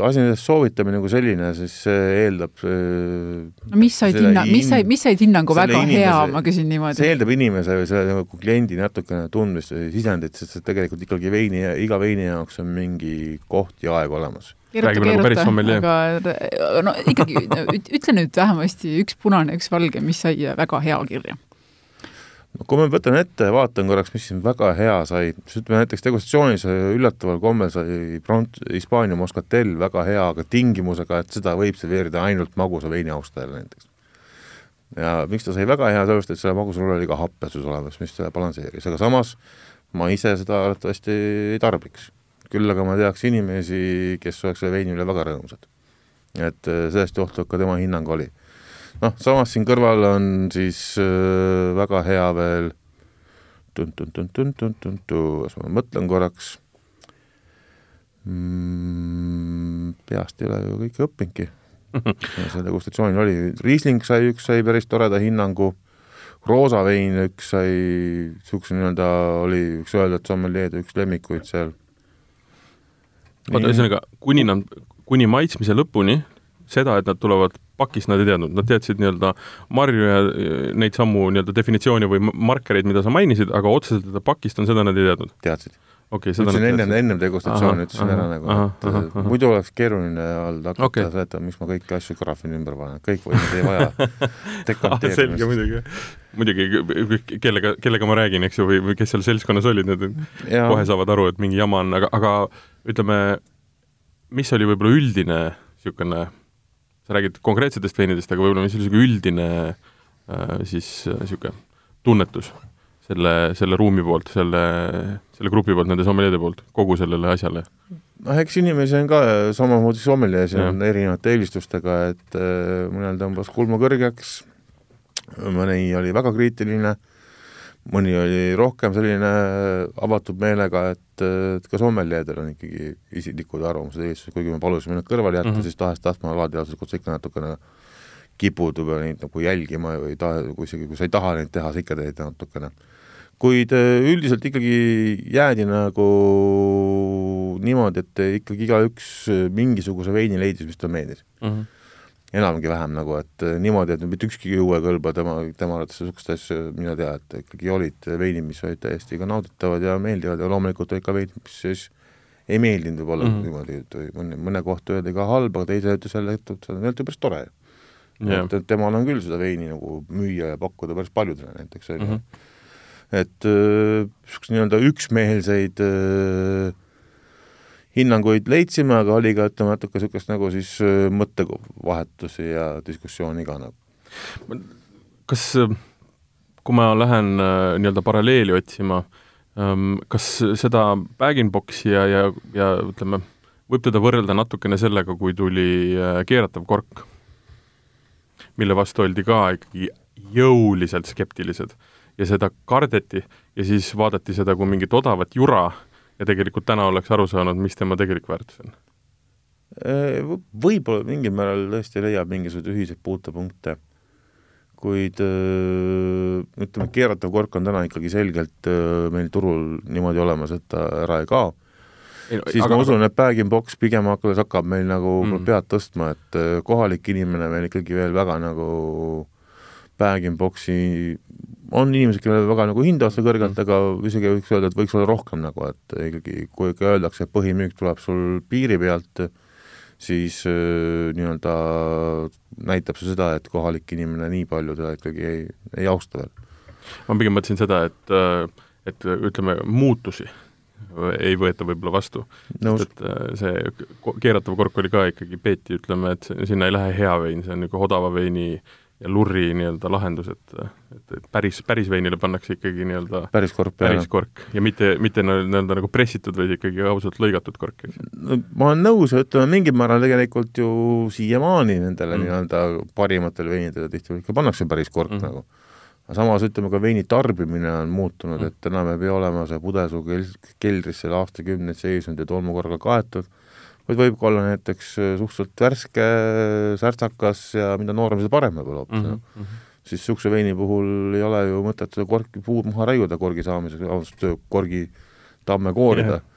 asjadest soovitamine kui selline, siis see eeldab no mis said hinna, mis sai, mis said hinnangu väga inimese, hea, ma küsin niimoodi? see eeldab inimese või selle nagu kliendi natukene tundmist või sisendit, sest et tegelikult ikkagi veini, iga veini jaoks on mingi koht ja aeg olemas keeruta, keeruta, aga no ikkagi ütle nüüd vähemasti üks punane, üks valge, mis sai väga hea kirja no kui ma võtan ette ja vaatan korraks, mis siin väga hea sai, siis ütleme näiteks degustatsioonis üllataval kombel sai Pront-, Hispaania Moscatel väga hea, aga tingimusega, et seda võib serveerida ainult magusa veini austajale näiteks. ja miks ta sai väga hea, sellepärast et selle magusal oli ka happesus olemas, mis seda balansseeris, aga samas ma ise seda arvatavasti ei tarbiks. Küll aga ma teaks inimesi, kes oleks selle veini üle väga rõõmsad. et sellest johtuvalt ka tema hinnang oli noh, samas siin kõrval on siis äh, väga hea veel las ma mõtlen korraks mm,, peast ei ole ju kõike õppinudki (laughs) see degustatsioonil oli, Riesling sai, üks sai päris toreda hinnangu, roosa vein üks sai, niisuguse nii-öelda oli, võiks öelda, et sommeljeede üks lemmikuid seal. Oota, ühesõnaga, kuni nad, kuni maitsmise lõpuni, seda, et nad tulevad pakist nad ei teadnud, nad teadsid nii-öelda marju ja neid samu nii-öelda definitsiooni või markereid, mida sa mainisid, aga otseselt, ta pakist on, seda nad ei teadnud? teadsid. okei okay,, seda ütlesin ennem, ennem degustatsiooni, ütlesin ära nagu, et aha, aha. muidu oleks keeruline olnud hakata okay. seletama, miks ma kõiki asju graafini ümber panen, kõik võimed ei vaja (laughs) dekanteerimist selge, muidugi. muidugi, kellega, kellega ma räägin, eks ju, või, või kes seal seltskonnas olid, need kohe saavad aru, et mingi jama on, aga, aga ütleme, mis oli võib-olla üldine niisugune sa räägid konkreetsetest veinidest, aga võib-olla mis oli niisugune üldine äh, siis niisugune äh, tunnetus selle, selle ruumi poolt, selle, selle grupi poolt, nende sommeljeede poolt, kogu sellele asjale? noh, eks inimesi on ka samamoodi sommeljees on erinevate eelistustega, et äh, mõnel tõmbas kulmu kõrgeks, mõni oli väga kriitiline äh,, mõni oli rohkem selline avatud meelega, et, et ka sommeljeedel on ikkagi isiklikud arvamused eelistused, kuigi me palusime need kõrvale jätta mm, -hmm. siis tahes-tahtma alateadvuslikult sa ikka natukene kipud võib-olla neid nagu jälgima või taha, kui isegi, kui sa ei taha neid teha, sa ikka teed natukene. kuid äh, üldiselt ikkagi jäädi nagu niimoodi, et ikkagi igaüks mingisuguse veini leidis, mis talle meeldis mm. -hmm enamgi vähem nagu, et eh, niimoodi, et mitte ükski juue kõlba tema, tema arvates niisugust asja, mina tean, et ikkagi olid veinid, mis olid täiesti ka nauditavad ja meeldivad ja loomulikult olid ka veinid, mis siis ei meeldinud võib-olla mm -hmm. niimoodi, et mõne, mõne kohta öeldi ka halb, aga teise ütles jälle, et see on tegelikult päris tore yeah.. et, et temal on küll seda veini nagu müüa ja pakkuda päris paljudele näiteks, on ju. Mhm. et niisugust äh, nii-öelda üksmeelseid äh, hinnanguid leidsime, aga oli ka, ütleme, natuke niisugust nagu siis äh, mõttevahetusi ja diskussiooni ka nagu. kas, äh, kui ma lähen äh, nii-öelda paralleeli otsima, ähm, kas seda bag-in-box'i ja, ja, ja ütleme, võib teda võrrelda natukene sellega, kui tuli keeratav kork, mille vastu oldi ka ikkagi jõuliselt skeptilised ja seda kardeti ja siis vaadati seda kui mingit odavat jura ja tegelikult täna oleks aru saanud, mis tema tegelik väärtus on? Äh, võib-olla mingil määral tõesti leiab mingisuguseid ühiseid puutepunkte, kuid äh, ütleme, keeratav kork on täna ikkagi selgelt äh, meil turul niimoodi olemas, et ta ära ei kao. siis aga, ma usun, et bag-in-box pigem hakkab, hakkab meil nagu mm. pead tõstma, et kohalik inimene meil ikkagi veel väga nagu bag-in-box'i on inimesed, kellele väga nagu hindavad seda kõrgelt mm., aga isegi võiks öelda, et võiks olla rohkem nagu, et ikkagi kui ikka öeldakse, et põhimüük tuleb sul piiri pealt, siis äh, nii-öelda näitab see seda, et kohalik inimene nii palju teda ikkagi ei, ei austa veel. ma pigem mõtlesin seda, et, äh, et ütleme, muutusi ei võeta võib-olla vastu. et äh, see keeratav kork oli ka ikkagi, peeti, ütleme, et sinna ei lähe hea vein, see on niisugune odava veini ja lurri nii-öelda lahendus, et, et, et päris, päris veinile pannakse ikkagi nii-öelda päris kork päris kork ja mitte, mitte nii-öelda nagu pressitud, vaid ikkagi ausalt lõigatud kork, eks no,. ma olen nõus, ütleme mingil määral tegelikult ju siiamaani nendele mm. nii-öelda parimatele veinidele tihtipeale ikka pannakse päris kork mm. nagu. aga samas ütleme ka veini tarbimine on muutunud mm., et enam ei pea olema see pudelsuu keldris seal aastakümneid seisnud ja tolmukorraga kaetud vaid võib ka olla näiteks äh, suhteliselt värske, särtsakas ja mida noorem, seda parem võib-olla hoopis mm. -hmm. siis niisuguse veini puhul ei ole ju mõtet seda korki, puud maha raiuda korgi saamiseks, vabandust, korgi tamme koorida yeah.,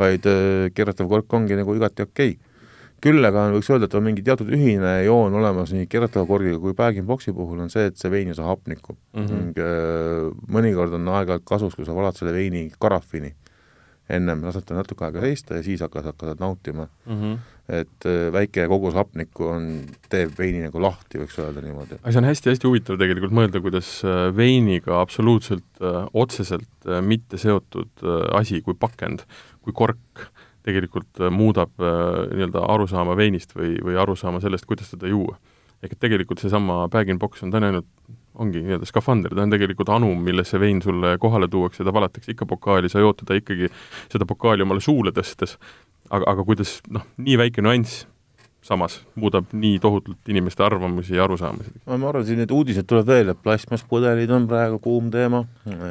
vaid äh, keeratav kork ongi nagu igati okei okay. küll aga võiks öelda, et on mingi teatud ühine joon olemas nii keeratava korgiga kui bag-in-box'i puhul on see, et see vein ei saa hapnikku mm. -hmm. äh, mõnikord on aeg-ajalt kasus, kui sa valad selle veini karafini ennem lased ta natuke aega seista ja siis hakkad, hakkad nautima mm. -hmm. et äh, väike kogus hapnikku on, teeb veini nagu lahti, võiks öelda niimoodi. see on hästi-hästi huvitav tegelikult mõelda, kuidas äh, veiniga absoluutselt äh, otseselt mitte seotud asi kui pakend, kui kork tegelikult muudab nii-öelda arusaama veinist või, või arusaama sellest, kuidas teda juua. ehk et tegelikult seesama bag-in-box on täna ainult ongi nii-öelda skafander, ta on tegelikult anum, milles see vein sulle kohale tuuakse, ta valatakse ikka pokaali, sa jood teda ikkagi, seda pokaali omale suule tõstes, aga, aga kuidas noh, nii väike nüanss samas muudab nii tohutult inimeste arvamusi ja arusaamisi. ma arvan, siin need uudised tuleb veel, et plastmasspudelid on praegu kuum teema,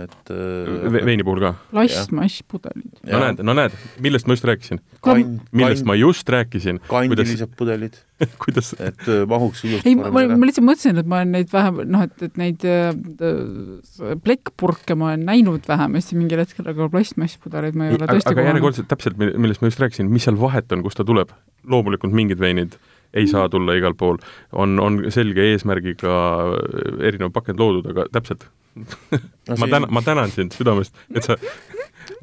et äh, Ve veini puhul ka? plastmasspudelid. no näed, no näed, millest ma just rääkisin? millest ma just rääkisin? kandilised kuidas... pudelid (laughs) kuidas et äh, mahuks ilusti ei, ma, ma lihtsalt mõtlesin, et ma olen neid vähem, noh, et, et neid äh, plekkpurke ma olen näinud vähemasti mingil hetkel, aga plastmasspudeleid ma ei ole tõesti aga järjekordselt täpselt, millest ma just rääkisin, mis seal vahet on, kust ta tuleb? Loomulikult mingid veinid ei saa tulla igal pool, on, on selge eesmärgiga erinev pakend loodud, aga täpselt. (laughs) No, ma tänan, ma tänan sind südamest, et sa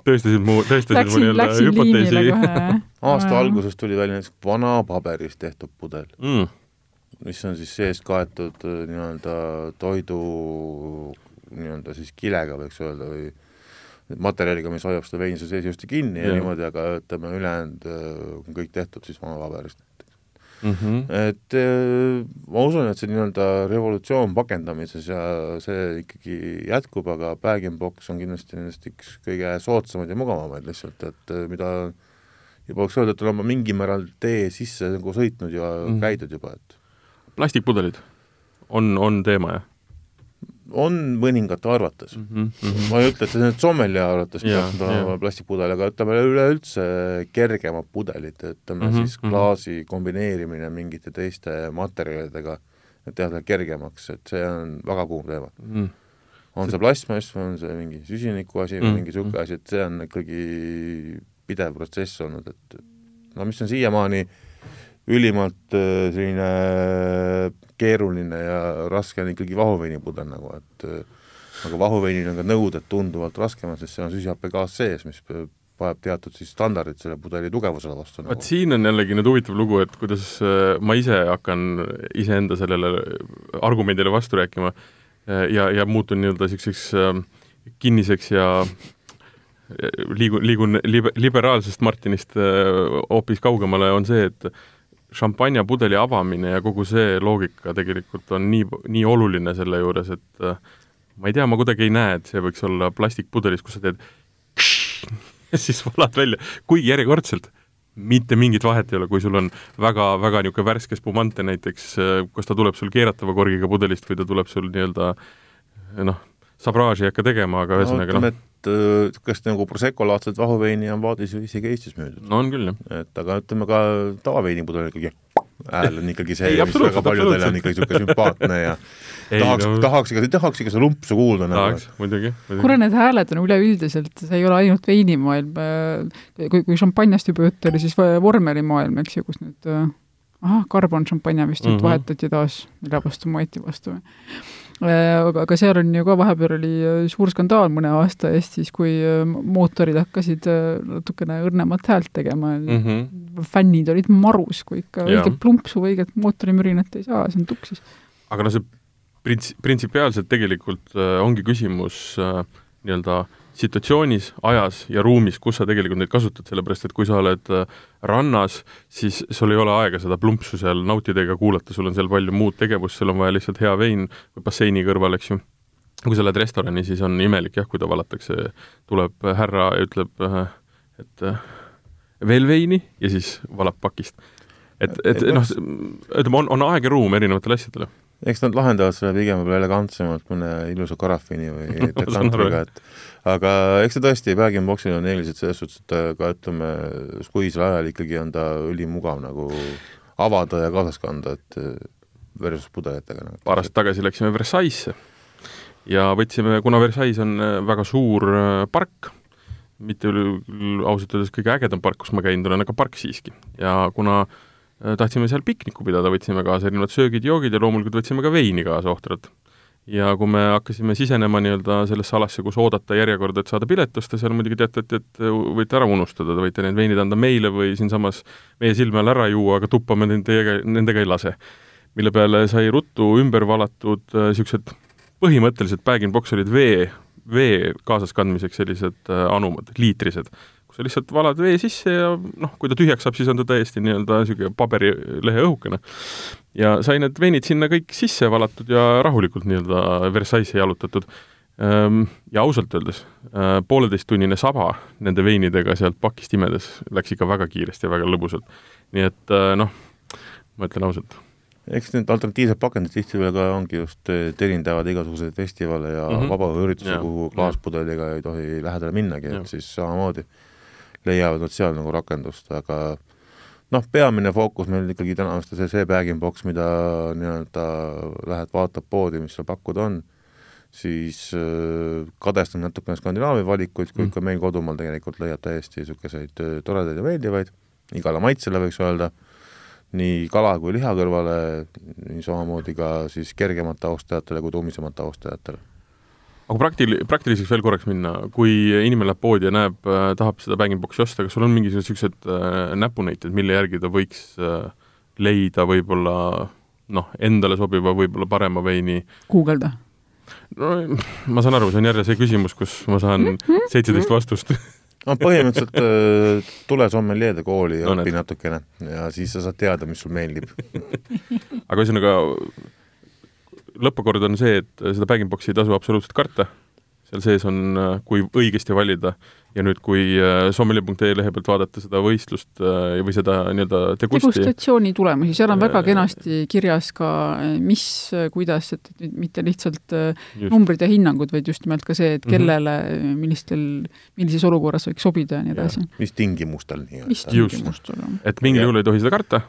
tõestasid mu, tõestasid mu nii-öelda hüpoteesi. (laughs) aasta alguses tuli välja näiteks vana paberist tehtud pudel mm., mis on siis sees kaetud äh, nii-öelda toidu nii-öelda siis kilega, võiks öelda, või materjaliga, mis hoiab seda veini seal sees ilusti kinni ja, ja niimoodi, aga ütleme, ülejäänud äh, on kõik tehtud siis vanapaberist näiteks mm. -hmm. et äh, ma usun, et see nii-öelda revolutsioon pakendamises ja see ikkagi jätkub, aga bag-in-box on kindlasti nendest üks kõige soodsamaid ja mugavamaid lihtsalt, et äh, mida juba võiks öelda, et on oma mingil määral tee sisse nagu sõitnud ja mm -hmm. käidud juba, et plastikpudelid on, on teema, jah? On mõningate arvates mm. -hmm. ma ei ütle, et see nüüd sommelja arvates peaks olema plastikpudel, aga ütleme üleüldse kergemad pudelid, ütleme mm -hmm. siis klaasi kombineerimine mingite teiste materjalidega, et teha ta kergemaks, et see on väga kuum teema mm. -hmm. on see plastmass või on see mingi süsiniku asi või mm mingi niisugune asi, et see on ikkagi pidev protsess olnud, et no mis on siiamaani äh, ülimalt äh, selline keeruline ja raske on ikkagi vahuveinipudel nagu, et äh, aga vahuveinil on ka nõuded tunduvalt raskemad, sest seal on süsihappegaas sees, mis vajab teatud siis standardid selle pudeli tugevusele vastu nagu.. vot siin on jällegi nüüd huvitav lugu, et kuidas äh, ma ise hakkan iseenda sellele argumendile vastu rääkima ja, ja muutun nii-öelda niisuguseks kinniseks ja liigun, liigun libe, liberaalsest Martinist hoopis kaugemale, on see, et šampanjapudeli avamine ja kogu see loogika tegelikult on nii, nii oluline selle juures, et äh, ma ei tea, ma kuidagi ei näe, et see võiks olla plastikpudelis, kus sa teed (laughs) ja siis valad välja, kuigi järjekordselt? Mitte mingit vahet ei ole, kui sul on väga, väga niisugune värske spumante näiteks, äh, kas ta tuleb sul keeratava korgiga pudelist või ta tuleb sul nii-öelda noh, sabraaži ei hakka tegema, aga ühesõnaga no, noh niisugust nagu Prosecco-laadset vahuveini on Vaadis ju isegi Eestis müüdud. no on küll, jah. et aga ütleme ka tavaveinipudel ikkagi hääl on ikkagi see, mis väga paljudele on ikkagi niisugune sümpaatne ja (laughs) ei, tahaks no., tahaks ikka, tahaks ikka seda lumpsu kuulda. tahaks nagu., muidugi, muidugi.. kuule, need hääled on üleüldiselt, see ei ole ainult veinimaailm, kui, kui šampanjast juba juttu oli, siis vormelimaailm, eks ju, kus nüüd ahah, karbon šampanja vist mm -hmm. vahetati taas, mille vastu moeti vastu Äh, aga, aga seal on ju ka vahepeal oli äh, suur skandaal mõne aasta eest siis, kui äh, mootorid hakkasid natukene õrnemat häält tegema mm. -hmm. fännid olid marus, kui ikka õiget plumpsu või õiget mootorimürinat ei saa, see on tuksis. aga no see prints-, printsipiaalselt tegelikult äh, ongi küsimus äh, nii-öelda äh, situatsioonis, ajas ja ruumis, kus sa tegelikult neid kasutad, sellepärast et kui sa oled äh, rannas, siis sul ei ole aega seda plumpsu seal nautida ega kuulata, sul on seal palju muud tegevust, sul on vaja lihtsalt hea vein või basseini kõrval, eks ju. kui sa lähed restorani, siis on imelik jah, kui ta valatakse, tuleb härra ja ütleb, äh, et äh, veel veini ja siis valab pakist. et, et noh, ütleme, on, on aeg ja ruum erinevatele asjadele eks nad lahendavad selle pigem võib-olla elegantsemalt mõne ilusa karafiini või (laughs) dekantriga, et aga eks ta tõesti, bag-in-box'il on eelised selles suhtes, et ka ütleme, skuisel ajal ikkagi on ta ülimugav nagu avada ja kaasas kanda, et versus pudelitega nagu.. paar aastat tagasi läksime Versailles'e ja võtsime, kuna Versailles on äh, väga suur äh, park, mitte ausalt öeldes kõige ägedam park, kus ma käinud olen, aga park siiski. ja kuna äh, tahtsime seal pikniku pidada, võtsime kaasa erinevad söögid, joogid ja loomulikult võtsime ka veini kaasa ohtralt. ja kui me hakkasime sisenema nii-öelda sellesse alasse, kus oodata järjekorda, et saada pilet osta, seal muidugi teatati, et võite ära unustada, te võite need veinid anda meile või siinsamas meie silme all ära juua, aga tuppa me nendega, nendega ei lase. mille peale sai ruttu ümber valatud niisugused äh, põhimõtteliselt bag-in-box olid vee, vee kaasaskandmiseks sellised äh, anumad, liitrised, kus sa lihtsalt valad vee sisse ja noh, kui ta tühjaks saab, siis on ta täiesti nii-öelda niisugune paberilehe õhukene. ja sai need veinid sinna kõik sisse valatud ja rahulikult nii-öelda Versailles'e jalutatud ehm, ja ausalt öeldes, äh, pooleteisttunnine saba nende veinidega sealt pakist imedes läks ikka väga kiiresti ja väga lõbusalt. nii et äh, noh, ma ütlen ausalt eks need alternatiivsed pakendid tihtipeale ka ongi just, teenindavad igasuguseid festivale ja mm -hmm. vabaõhuüritusi, kuhu klaaspudeliga ei tohi lähedale minnagi, et siis samamoodi leiavad nad seal nagu rakendust, aga noh, peamine fookus meil ikkagi täna on see, see bag-in-box, mida nii-öelda lähed, vaatad poodi, mis seal pakkuda on, siis äh, kadestan natukene Skandinaavia valikuid, kuid mm. ka meil kodumaal tegelikult leiab täiesti niisuguseid äh, toredaid ja meeldivaid, igale maitsele võiks öelda nii kala kui liha kõrvale, nii samamoodi ka siis kergemate austajatele kui tummisemate austajatele. Aga praktil-, praktiliseks veel korraks minna, kui inimene läheb poodi ja näeb äh,, tahab seda bag-in-box'i osta, kas sul on mingisugused niisugused äh, näpunäited, mille järgi ta võiks äh, leida võib-olla noh, endale sobiva, võib-olla parema veini? guugelda. No ma saan aru, see on jälle see küsimus, kus ma saan seitseteist vastust. No põhimõtteliselt äh, tule sommeljeede kooli ja no, õpi natukene ja siis sa saad teada, mis sul meeldib. Aga ühesõnaga, lõppakord on see, et seda bag-in-box'i ei tasu absoluutselt karta, seal sees on, äh, kui õigesti valida, ja nüüd, kui äh, sommelier.ee lehe pealt vaadata seda võistlust äh, või seda nii-öelda degusti degustatsiooni tulemusi, seal on väga kenasti kirjas ka mis, kuidas, et mitte lihtsalt just. numbrid ja hinnangud, vaid just nimelt ka see, et mhm. kellele mm, -hmm. millistel, millises olukorras võiks sobida ja nii edasi. mis tingimustel nii-öelda. jah. et mingil juhul ei tohi seda karta,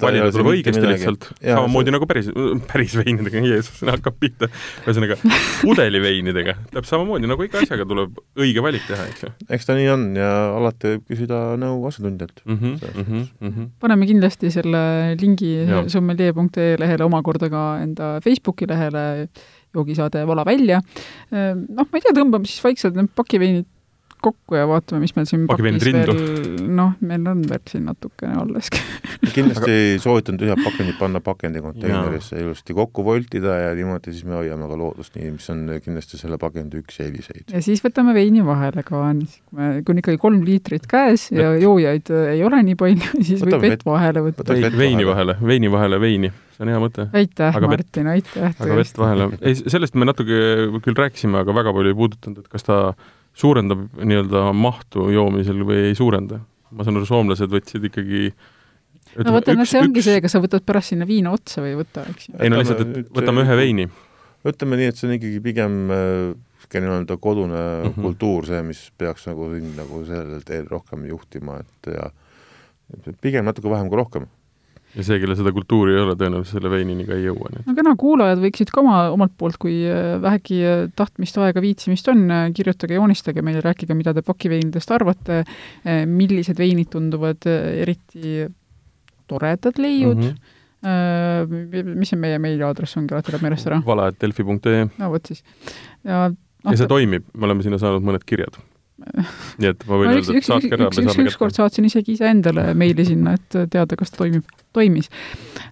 valida tuleb õigesti lihtsalt, samamoodi see... nagu päris, päris veinidega, (laughs) Jeesus, hakkab pihta. ühesõnaga, pudeliveinidega, täpselt samamoodi nagu iga asjaga tuleb õige valik teha, eks. Eks ta nii on ja alati võib küsida nõu asjatundjalt mm. -hmm, mm -hmm. paneme kindlasti selle lingi sommelee.ee lehele omakorda ka enda Facebooki lehele, joogisaade Vala välja. noh, ma ei tea, tõmbame siis vaikselt need pakiveinid kokku ja vaatame, mis meil siin pakis veel, noh, meil on veel siin natukene alles kindlasti ei soovitanud tühjad pakendid panna pakendikonteinerisse ilusti kokku voltida ja niimoodi siis me hoiame ka loodust nii, mis on kindlasti selle pakendi üks eeliseid. ja siis võtame veini vahele ka, kui on ikkagi kolm liitrit käes ja joojaid äh, ei ole nii palju, (laughs) siis võtame võib vett vahele võtta. veini vahele, veini vahele veini see on hea mõte. aitäh, Martin, aitäh! aga vett vahele, ei, sellest me natuke küll rääkisime, aga väga palju ei puudutanud, et kas ta suurendab nii-öelda mahtu joomisel või ei suurenda. ma saan aru, soomlased võtsid ikkagi ütleme, no vaata, no see ongi üks... see, kas sa võtad pärast sinna viina otsa või ei võta, eks ju. ei no lihtsalt, et võtame ühe veini. ütleme nii, et see on ikkagi pigem niisugune nii-öelda kodune mm -hmm. kultuur, see, mis peaks nagu sind nagu sellel teel rohkem juhtima, et ja pigem natuke vähem kui rohkem ja see, kellel seda kultuuri ei ole, tõenäoliselt selle veinini ka ei jõua. no kena, kuulajad võiksid ka oma, omalt poolt, kui äh, vähegi äh, tahtmist, aega, viitsimist on, äh, kirjutage, joonistage meile, rääkige, mida te pakiveinidest arvate, millised veinid tunduvad eriti toredad leiud mm, -hmm. mis see meie meiliaadress ongi, alati läheb meelest ära? vala.delfi.ee no vot siis. ja no, ja see toimib, me oleme sinna saanud mõned kirjad (laughs) nii et ma võin no, öelda, et saatke ära, me saame kätte. ükskord saatsin isegi iseendale meili sinna, et teada, kas ta toimib, toimis.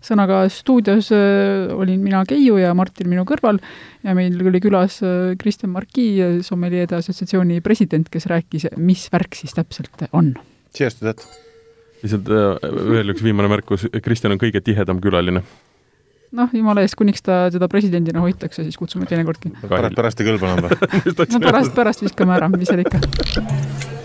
sõnaga stuudios äh, olin mina, Keiu, ja Martin minu kõrval ja meil oli külas äh, Kristjan Marki, Sommelieede Assotsiatsiooni president, kes rääkis, mis värk siis täpselt on. Cheers to that! lihtsalt äh, veel üks viimane märkus, Kristjan on kõige tihedam külaline noh, jumala eest, kuniks ta teda presidendina hoitakse, siis kutsume teinekordki. pärast, pärast ei kõlba enam või (laughs) no pärast, pärast viskame ära, mis seal ikka